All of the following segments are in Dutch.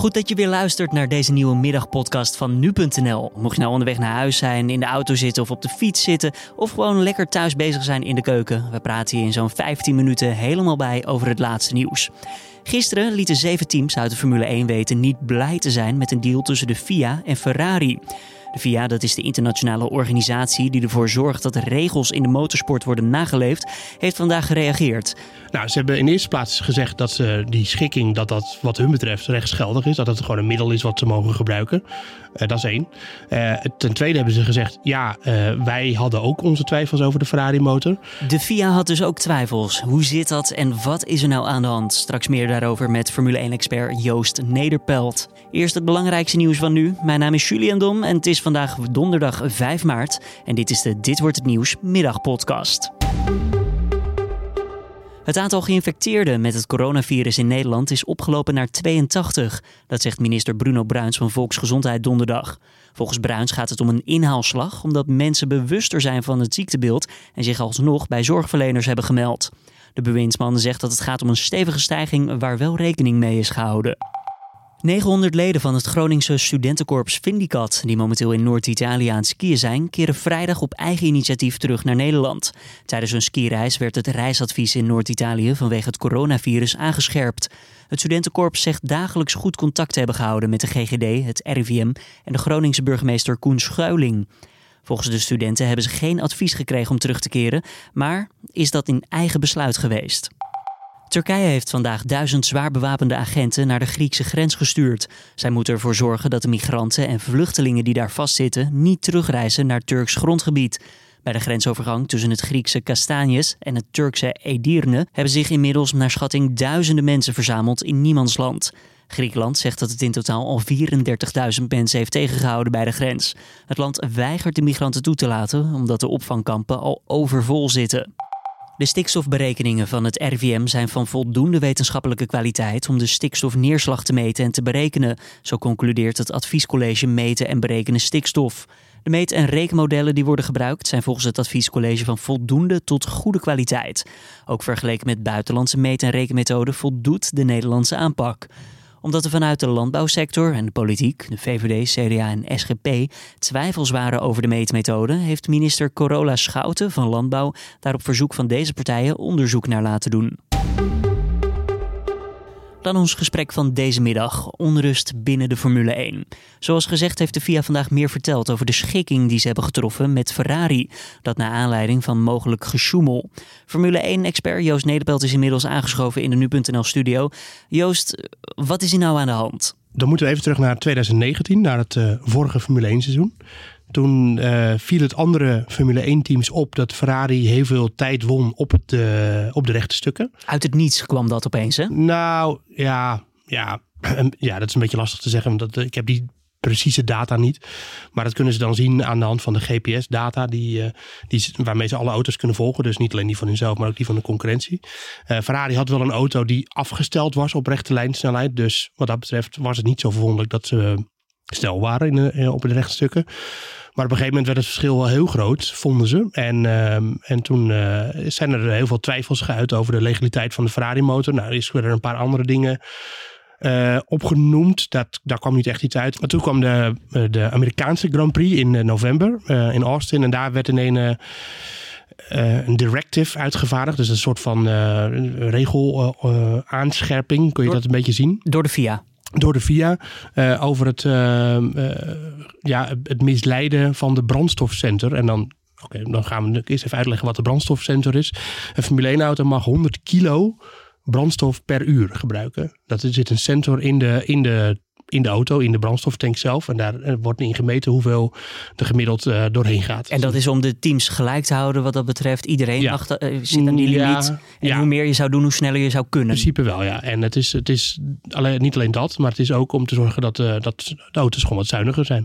Goed dat je weer luistert naar deze nieuwe middagpodcast van nu.nl. Mocht je nou onderweg naar huis zijn, in de auto zitten of op de fiets zitten, of gewoon lekker thuis bezig zijn in de keuken. We praten hier in zo'n 15 minuten helemaal bij over het laatste nieuws. Gisteren lieten zeven teams uit de Formule 1 weten niet blij te zijn met een deal tussen de FIA en Ferrari. De FIA, dat is de internationale organisatie die ervoor zorgt dat de regels in de motorsport worden nageleefd, heeft vandaag gereageerd. Nou, ze hebben in eerste plaats gezegd dat ze die schikking, dat dat wat hun betreft rechtsgeldig is. Dat het gewoon een middel is wat ze mogen gebruiken. Uh, dat is één. Uh, ten tweede hebben ze gezegd, ja, uh, wij hadden ook onze twijfels over de Ferrari motor. De FIA had dus ook twijfels. Hoe zit dat en wat is er nou aan de hand? Straks meer daarover met Formule 1-expert Joost Nederpelt. Eerst het belangrijkste nieuws van nu. Mijn naam is Julian Dom en het is vandaag donderdag 5 maart. En dit is de Dit Wordt Het Nieuws middagpodcast. Het aantal geïnfecteerden met het coronavirus in Nederland is opgelopen naar 82. Dat zegt minister Bruno Bruins van Volksgezondheid donderdag. Volgens Bruins gaat het om een inhaalslag omdat mensen bewuster zijn van het ziektebeeld en zich alsnog bij zorgverleners hebben gemeld. De bewindsman zegt dat het gaat om een stevige stijging waar wel rekening mee is gehouden. 900 leden van het Groningse studentenkorps Vindicat, die momenteel in Noord-Italië aan het skiën zijn, keren vrijdag op eigen initiatief terug naar Nederland. Tijdens hun skireis werd het reisadvies in Noord-Italië vanwege het coronavirus aangescherpt. Het studentenkorps zegt dagelijks goed contact te hebben gehouden met de GGD, het RIVM en de Groningse burgemeester Koen Schuiling. Volgens de studenten hebben ze geen advies gekregen om terug te keren, maar is dat in eigen besluit geweest. Turkije heeft vandaag duizend zwaar bewapende agenten naar de Griekse grens gestuurd. Zij moeten ervoor zorgen dat de migranten en vluchtelingen die daar vastzitten niet terugreizen naar Turks grondgebied. Bij de grensovergang tussen het Griekse Kastanjes en het Turkse Edirne hebben zich inmiddels naar schatting duizenden mensen verzameld in niemandsland. Griekenland zegt dat het in totaal al 34.000 mensen heeft tegengehouden bij de grens. Het land weigert de migranten toe te laten omdat de opvangkampen al overvol zitten. De stikstofberekeningen van het RIVM zijn van voldoende wetenschappelijke kwaliteit om de stikstofneerslag te meten en te berekenen. Zo concludeert het adviescollege Meten en Berekenen Stikstof. De meet- en rekenmodellen die worden gebruikt zijn volgens het adviescollege van voldoende tot goede kwaliteit. Ook vergeleken met buitenlandse meet- en rekenmethoden voldoet de Nederlandse aanpak omdat er vanuit de landbouwsector en de politiek, de VVD, CDA en SGP, twijfels waren over de meetmethode, heeft minister Corolla Schouten van Landbouw daar op verzoek van deze partijen onderzoek naar laten doen. Dan ons gesprek van deze middag, onrust binnen de Formule 1. Zoals gezegd heeft de FIA vandaag meer verteld over de schikking die ze hebben getroffen met Ferrari. Dat naar aanleiding van mogelijk gesjoemel. Formule 1-expert Joost Nederpelt is inmiddels aangeschoven in de Nu.nl studio. Joost, wat is hier nou aan de hand? Dan moeten we even terug naar 2019, naar het uh, vorige Formule 1 seizoen. Toen uh, viel het andere Formule 1 teams op dat Ferrari heel veel tijd won op, het, uh, op de rechte stukken. Uit het niets kwam dat opeens, hè? Nou, ja, ja, ja dat is een beetje lastig te zeggen. Want dat, ik heb die precieze data niet. Maar dat kunnen ze dan zien aan de hand van de GPS-data die, uh, die, waarmee ze alle auto's kunnen volgen. Dus niet alleen die van hunzelf, maar ook die van de concurrentie. Uh, Ferrari had wel een auto die afgesteld was op rechte lijnsnelheid. Dus wat dat betreft was het niet zo verwonderlijk dat ze snel waren in de, op de rechte stukken. Maar op een gegeven moment werd het verschil wel heel groot, vonden ze. En, uh, en toen uh, zijn er heel veel twijfels geuit over de legaliteit van de Ferrari-motor. Nou, er is er een paar andere dingen uh, opgenoemd. Dat, daar kwam niet echt iets uit. Maar toen kwam de, de Amerikaanse Grand Prix in november in Austin. En daar werd in een... Uh, een directive uitgevaardigd. Dus een soort van uh, regel uh, aanscherping. Kun je door, dat een beetje zien? Door de FIA door de VIA uh, over het, uh, uh, ja, het misleiden van de brandstofcenter. En dan, okay, dan gaan we eerst even uitleggen wat de brandstofcenter is. Een Formule 1 auto mag 100 kilo brandstof per uur gebruiken. Dat zit een sensor in de, in de in de auto, in de brandstoftank zelf. En daar wordt in gemeten hoeveel er gemiddeld uh, doorheen gaat. En dat is om de teams gelijk te houden wat dat betreft. Iedereen ja. achter, uh, zit aan die limiet. Ja, en ja. hoe meer je zou doen, hoe sneller je zou kunnen. In principe wel, ja. En het is, het is alleen, niet alleen dat, maar het is ook om te zorgen dat, uh, dat de auto's gewoon wat zuiniger zijn.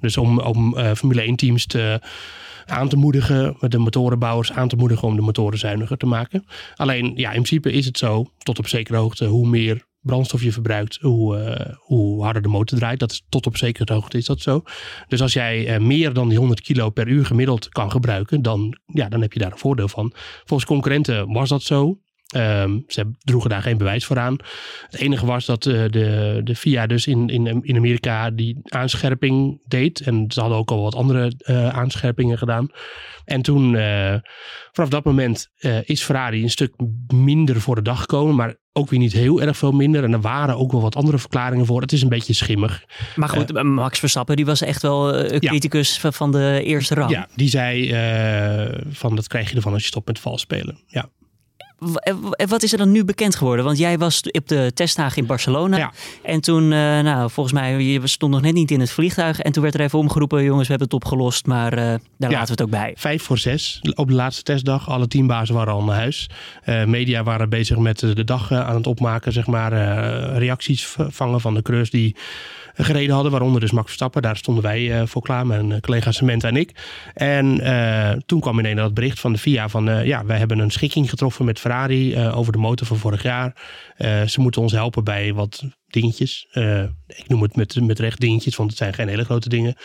Dus om, om Formule 1 teams te aan te moedigen, met de motorenbouwers aan te moedigen om de motoren zuiniger te maken. Alleen, ja, in principe is het zo, tot op zekere hoogte, hoe meer brandstof je verbruikt, hoe, uh, hoe harder de motor draait. Dat is, tot op zekere hoogte is dat zo. Dus als jij uh, meer dan die 100 kilo per uur gemiddeld kan gebruiken, dan, ja, dan heb je daar een voordeel van. Volgens concurrenten was dat zo. Ehm, ze droegen daar geen bewijs voor aan. Het enige was dat uh, de, de FIA dus in, in, in Amerika die aanscherping deed. En ze hadden ook al wat andere uh, aanscherpingen gedaan. En toen, uh, vanaf dat moment, is Ferrari een stuk minder voor de dag gekomen. Maar ook weer niet heel erg veel minder. En er waren ook wel wat andere verklaringen voor. Het is een beetje schimmig. Maar goed, Max Verstappen die was echt wel een criticus ja. van de eerste rang. Ja, die zei van dat krijg je ervan als je stopt met vals spelen. Ja. Wat is er dan nu bekend geworden? Want jij was op de testdagen in Barcelona. Ja. En toen, uh, nou, volgens mij, je stond nog net niet in het vliegtuig. En toen werd er even omgeroepen, jongens, we hebben het opgelost. Maar uh, daar ja, laten we het ook bij. Vijf voor zes op de laatste testdag. Alle teambazen waren al naar huis. Uh, media waren bezig met de dag aan het opmaken, zeg maar. reacties vangen van de crews die gereden hadden. Waaronder dus Max Verstappen. Daar stonden wij uh, voor klaar, mijn uh, collega Samantha en ik. En uh, toen kwam ineens dat bericht van de FIA van... ja, wij hebben een schikking getroffen met Ferrari over de motor van vorig jaar. ze moeten ons helpen bij wat dingetjes. ik noem het met, met recht dingetjes, want het zijn geen hele grote dingen.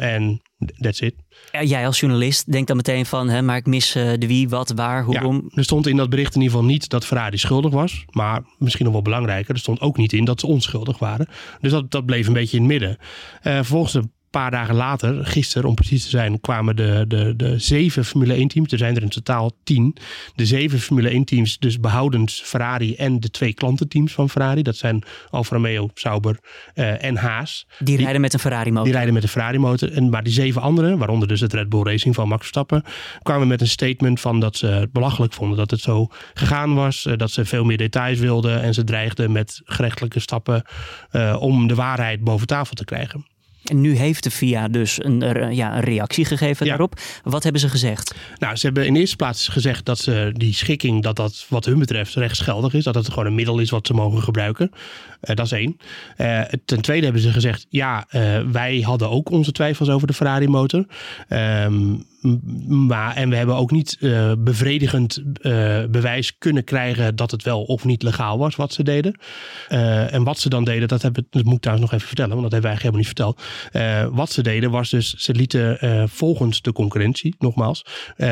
en that's it. Jij als journalist denkt dan meteen van, hè, maar ik mis uh, de wie, wat, waar, hoe, ja, Er stond in dat bericht in ieder geval niet dat Ferrari schuldig was. Maar misschien nog wel belangrijker, er stond ook niet in dat ze onschuldig waren. Dus dat, dat bleef een beetje in het midden. Uh, vervolgens paar dagen later, gisteren om precies te zijn, kwamen de, de, de zeven Formule 1 teams. Er zijn er in totaal tien. De zeven Formule 1 teams, dus behoudens Ferrari en de twee klantenteams van Ferrari. Dat zijn Alfa Romeo, Sauber uh, en Haas. Die, die, rijden met een Ferrari motor. Die rijden met een Ferrari motor. En, maar die zeven anderen, waaronder dus het Red Bull Racing van Max Verstappen, kwamen met een statement van dat ze het belachelijk vonden dat het zo gegaan was. Uh, dat ze veel meer details wilden en ze dreigden met gerechtelijke stappen uh, om de waarheid boven tafel te krijgen. En nu heeft de FIA dus een, ja, een reactie gegeven daarop. Wat hebben ze gezegd? Nou, ze hebben in eerste plaats gezegd dat ze die schikking, dat dat wat hun betreft rechtsgeldig is. Dat het gewoon een middel is wat ze mogen gebruiken. Uh, dat is één. Uh, ten tweede hebben ze gezegd, ja, uh, wij hadden ook onze twijfels over de Ferrari motor. Um, maar, en we hebben ook niet uh, bevredigend uh, bewijs kunnen krijgen dat het wel of niet legaal was wat ze deden. Uh, en wat ze dan deden, dat, heb, dat moet ik trouwens nog even vertellen, want dat hebben wij helemaal niet verteld. wat ze deden was dus, ze lieten volgens de concurrentie, nogmaals,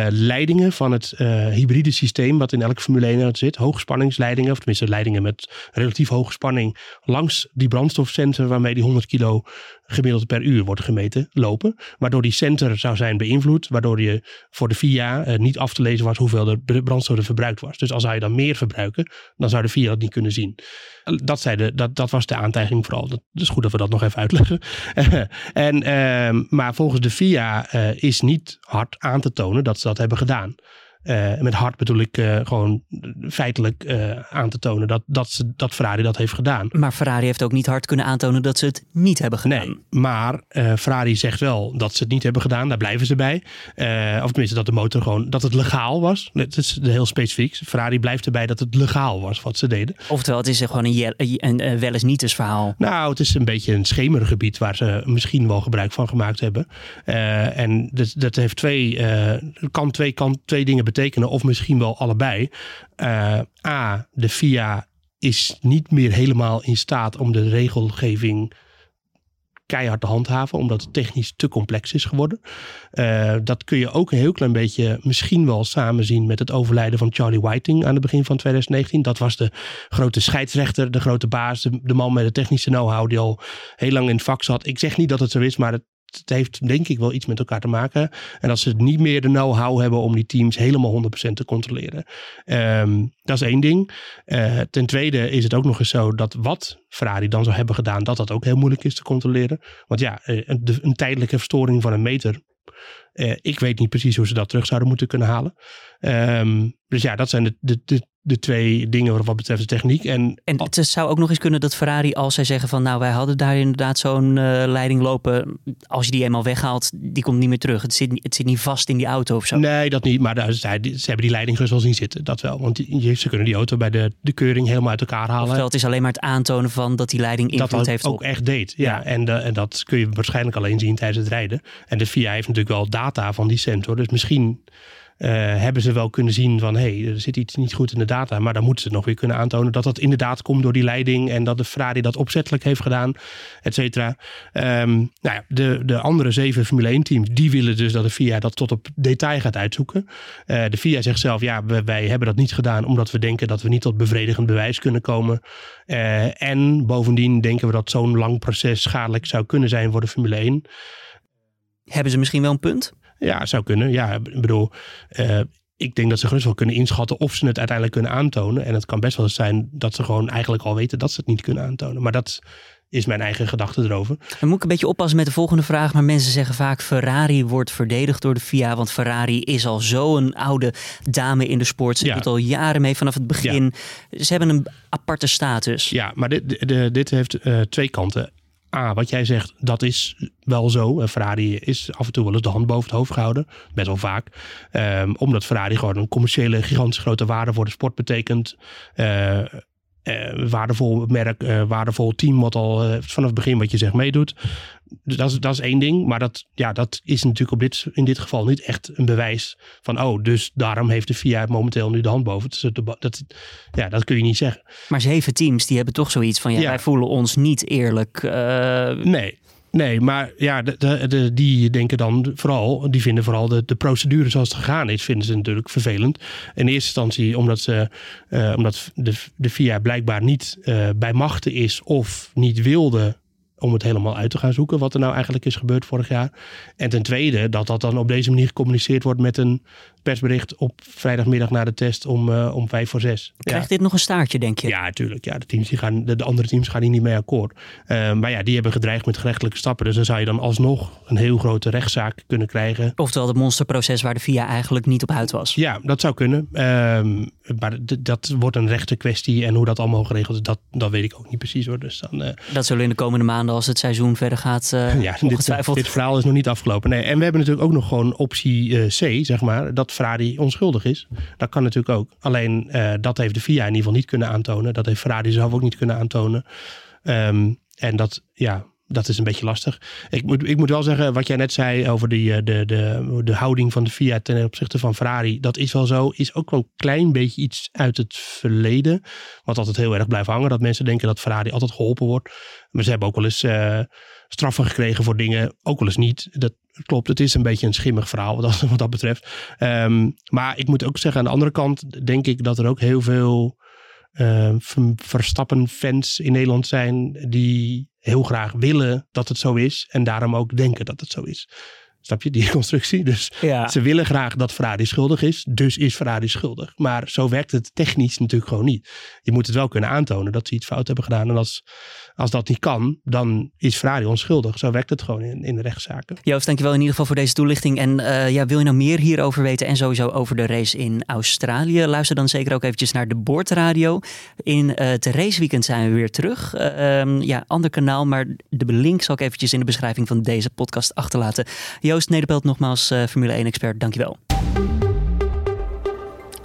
leidingen van het hybride systeem wat in elke Formule 1 zit, hoogspanningsleidingen, of tenminste leidingen met relatief hoge spanning, langs die brandstofcenter waarmee die 100 kilo gemiddeld per uur wordt gemeten, lopen. Waardoor die center zou zijn beïnvloed. Waardoor je voor de VIA eh, niet af te lezen was hoeveel de brandstof er verbruikt was. Dus als je dan meer verbruiken, dan zou de VIA dat niet kunnen zien. Dat, zei de, dat, dat was de aantijging vooral. Dat is goed dat we dat nog even uitleggen. en, uh, maar volgens de VIA uh, is niet hard aan te tonen dat ze dat hebben gedaan. Uh, met hard bedoel ik uh, gewoon feitelijk uh, aan te tonen dat, dat, ze, dat Ferrari dat heeft gedaan. Maar Ferrari heeft ook niet hard kunnen aantonen dat ze het niet hebben gedaan. Nee, maar Ferrari zegt wel dat ze het niet hebben gedaan. Daar blijven ze bij. of tenminste dat de motor gewoon, dat het legaal was. Dat is heel specifiek. Ferrari blijft erbij dat het legaal was wat ze deden. Oftewel, het is gewoon een, een, een wel eens niet eens verhaal. Nou, het is een beetje een schemergebied waar ze misschien wel gebruik van gemaakt hebben. en dat, dat heeft twee, kan twee, kan twee dingen betekenen betekenen, of misschien wel allebei. Uh, A, de FIA is niet meer helemaal in staat om de regelgeving keihard te handhaven, omdat het technisch te complex is geworden. Uh, dat kun je ook een heel klein beetje misschien wel samen zien met het overlijden van Charlie Whiting aan het begin van 2019. Dat was de grote scheidsrechter, de grote baas, de, de man met de technische know-how die al heel lang in het vak zat. Ik zeg niet dat het zo is, maar het het heeft denk ik wel iets met elkaar te maken. En dat ze niet meer de know-how hebben om die teams helemaal 100% te controleren. Um, dat is één ding. Uh, ten tweede is het ook nog eens zo dat wat Ferrari dan zou hebben gedaan, dat dat ook heel moeilijk is te controleren. Want ja, eh, een, een tijdelijke verstoring van een meter. Uh, ik weet niet precies hoe ze dat terug zouden moeten kunnen halen. Um, dus ja, dat zijn de, de, de, de twee dingen wat betreft de techniek. En, en het zou ook nog eens kunnen dat Ferrari, als zij zeggen van nou wij hadden daar inderdaad zo'n uh, leiding lopen, als je die eenmaal weghaalt, die komt niet meer terug. Het zit, het zit niet vast in die auto of zo. Nee, dat niet. Maar daar, ze, ze hebben die leiding dus wel zien zitten. Dat wel. Want die, ze kunnen die auto bij de, de keuring helemaal uit elkaar halen. Oftewel, het is alleen maar het aantonen van dat die leiding invloed dat heeft ook op. echt deed. Ja, En, de, en dat kun je waarschijnlijk alleen zien tijdens het rijden. En de FIA heeft natuurlijk wel data van die sensor. Dus misschien eh, hebben ze wel kunnen zien van hé, hey, er zit iets niet goed in de data. Maar dan moeten ze nog weer kunnen aantonen dat dat inderdaad komt door die leiding en dat de Ferrari dat opzettelijk heeft gedaan, et cetera. Ehm, nou ja, de, de andere zeven Formule 1 teams, die willen dus dat de FIA dat tot op detail gaat uitzoeken. Uh, de FIA zegt zelf, ja, wij, hebben dat niet gedaan omdat we denken dat we niet tot bevredigend bewijs kunnen komen. Uh, en bovendien denken we dat zo'n lang proces schadelijk zou kunnen zijn voor de Formule 1. Hebben ze misschien wel een punt? Ja, zou kunnen. Ja, ik bedoel, uh, ik denk dat ze gerust wel kunnen inschatten of ze het uiteindelijk kunnen aantonen. En het kan best wel zijn dat ze gewoon eigenlijk al weten dat ze het niet kunnen aantonen. Maar dat is mijn eigen gedachte erover. Dan moet ik een beetje oppassen met de volgende vraag. Maar mensen zeggen vaak Ferrari wordt verdedigd door de FIA. Want Ferrari is al zo'n oude dame in de sport. Ze ja. doet al jaren mee vanaf het begin. Ja. Ze hebben een aparte status. Ja, maar dit, dit, dit heeft uh, twee kanten. Wat jij zegt, dat is wel zo. Ferrari is af en toe wel eens de hand boven het hoofd gehouden. Best wel vaak. Um, omdat Ferrari gewoon een commerciële gigantisch grote waarde voor de sport betekent. Uh, uh, waardevol merk, waardevol team wat al vanaf het begin wat je zegt meedoet. Dus dat is, dat is één ding. Maar dat, ja, dat is natuurlijk op dit, in dit geval niet echt een bewijs van oh, dus daarom heeft de FIA momenteel nu de hand boven. Dus dat, dat, ja, dat kun je niet zeggen. Maar zeven teams die hebben toch zoiets van ja, ja. wij voelen ons niet eerlijk. Nee, Nee, maar ja, de, de, de, die denken dan vooral, die vinden vooral de, de procedure zoals het gegaan is, vinden ze natuurlijk vervelend. In eerste instantie omdat, ze, uh, omdat de, de FIA blijkbaar niet uh, bij machten is of niet wilde om het helemaal uit te gaan zoeken wat er nou eigenlijk is gebeurd vorig jaar. En ten tweede dat dat dan op deze manier gecommuniceerd wordt met een persbericht op vrijdagmiddag na de test om, uh, om vijf voor zes. Krijgt dit nog een staartje, denk je? Ja, natuurlijk. Ja, de, teams die gaan, de, de andere teams gaan hier niet mee akkoord. Uh, maar ja, die hebben gedreigd met gerechtelijke stappen. Dus dan zou je dan alsnog een heel grote rechtszaak kunnen krijgen. Oftewel het monsterproces waar de VIA eigenlijk niet op uit was. Ja, dat zou kunnen. Uh, maar dat wordt een rechte kwestie. En hoe dat allemaal geregeld is, dat, dat weet ik ook niet precies hoor. Dus dan, dat zullen in de komende maanden, als het seizoen verder gaat, ja, dit, dit verhaal is nog niet afgelopen. Nee, en we hebben natuurlijk ook nog gewoon optie C, zeg maar. Dat Ferrari onschuldig is. Dat kan natuurlijk ook. Alleen uh, dat heeft de FIA in ieder geval niet kunnen aantonen. Dat heeft Ferrari zelf ook niet kunnen aantonen. Um, en dat, ja, dat is een beetje lastig. Ik moet, ik moet wel zeggen, wat jij net zei over die, eh, de, de, de houding van de FIA ten opzichte van Ferrari. Dat is wel zo. Is ook wel een klein beetje iets uit het verleden. Wat altijd heel erg blijft hangen. Dat mensen denken dat Ferrari altijd geholpen wordt. Maar ze hebben ook wel eens uh, straffen gekregen voor dingen. Ook wel eens niet. Dat klopt. Het is een beetje een schimmig verhaal wat dat, wat dat betreft. Um, maar ik moet ook zeggen, aan de andere kant denk ik dat er ook heel veel uh, Verstappen-fans in Nederland zijn die heel graag willen dat het zo is en daarom ook denken dat het zo is. Snap je die constructie? Dus ja. ze willen graag dat Ferrari schuldig is, dus is Ferrari schuldig. Maar zo werkt het technisch natuurlijk gewoon niet. Je moet het wel kunnen aantonen dat ze iets fout hebben gedaan. En als, als dat niet kan, dan is Ferrari onschuldig. Zo werkt het gewoon in, in de rechtszaken. Joost, dankjewel in ieder geval voor deze toelichting. En uh, ja, wil je nou meer hierover weten en sowieso over de race in Australië? Luister dan zeker ook eventjes naar de Boordradio. In uh, het raceweekend zijn we weer terug. Uh, um, ja, ander kanaal, maar de link zal ik eventjes in de beschrijving van deze podcast achterlaten. Joost Nederpelt, nogmaals uh, Formule 1-expert, dankjewel.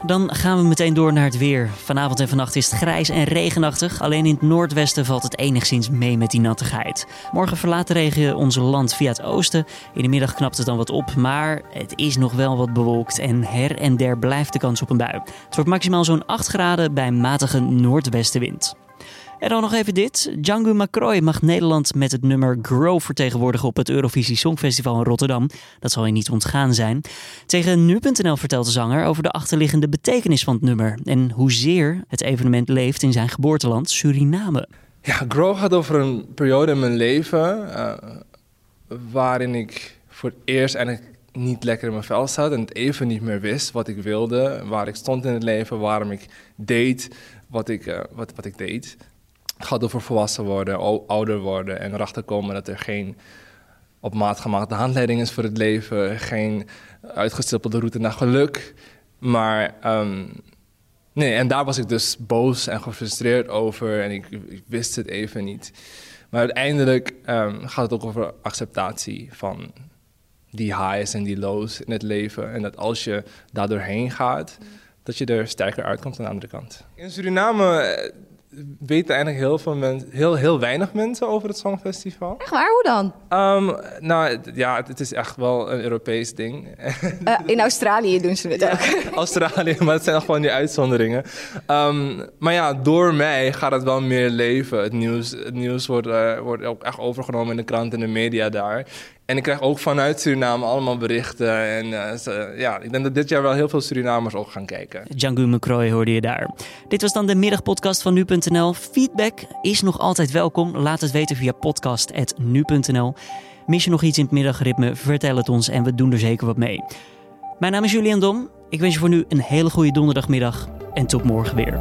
Dan gaan we meteen door naar het weer. Vanavond en vannacht is het grijs en regenachtig. Alleen in het noordwesten valt het enigszins mee met die nattigheid. Morgen verlaat de regen ons land via het oosten. In de middag knapt het dan wat op, maar het is nog wel wat bewolkt. En her en der blijft de kans op een bui. Het wordt maximaal zo'n 8 graden bij matige noordwestenwind. En dan nog even dit. Django Macroy mag Nederland met het nummer Grow vertegenwoordigen op het Eurovisie Songfestival in Rotterdam. Dat zal je niet ontgaan zijn. Tegen nu.nl vertelt de zanger over de achterliggende betekenis van het nummer en hoezeer het evenement leeft in zijn geboorteland Suriname. Ja, Grow gaat over een periode in mijn leven uh, waarin ik voor het eerst eigenlijk niet lekker in mijn vel zat en het even niet meer wist wat ik wilde, waar ik stond in het leven, waarom ik deed wat ik, uh, wat, wat ik deed. Gaat over volwassen worden, ouder worden en erachter komen dat er geen op maat gemaakte handleiding is voor het leven, geen uitgestippelde route naar geluk. Maar um, nee, en daar was ik dus boos en gefrustreerd over en ik, wist het even niet. Maar uiteindelijk um, gaat het ook over acceptatie van die highs en die lows in het leven. En dat als je daar doorheen gaat, dat je er sterker uitkomt aan de andere kant. In Suriname weten eigenlijk heel, veel mensen, heel, heel weinig mensen over het Songfestival. Echt waar? Hoe dan? Um, nou ja, het, het, is echt wel een Europees ding. Uh, in Australië doen ze het ook. Australië, maar het zijn gewoon die uitzonderingen. Um, maar ja, door mij gaat het wel meer leven. Het nieuws, het nieuws wordt, uh, wordt ook echt overgenomen in de krant en de media daar. En ik krijg ook vanuit Suriname allemaal berichten. En uh, ja, ik denk dat dit jaar wel heel veel Surinamers ook gaan kijken. Django McCroy hoorde je daar. Dit was dan de middagpodcast van nu.nl. Feedback is nog altijd welkom. Laat het weten via podcast.nu.nl. Mis je nog iets in het middagritme? Vertel het ons en we doen er zeker wat mee. Mijn naam is Julian Dom. Ik wens je voor nu een hele goede donderdagmiddag en tot morgen weer.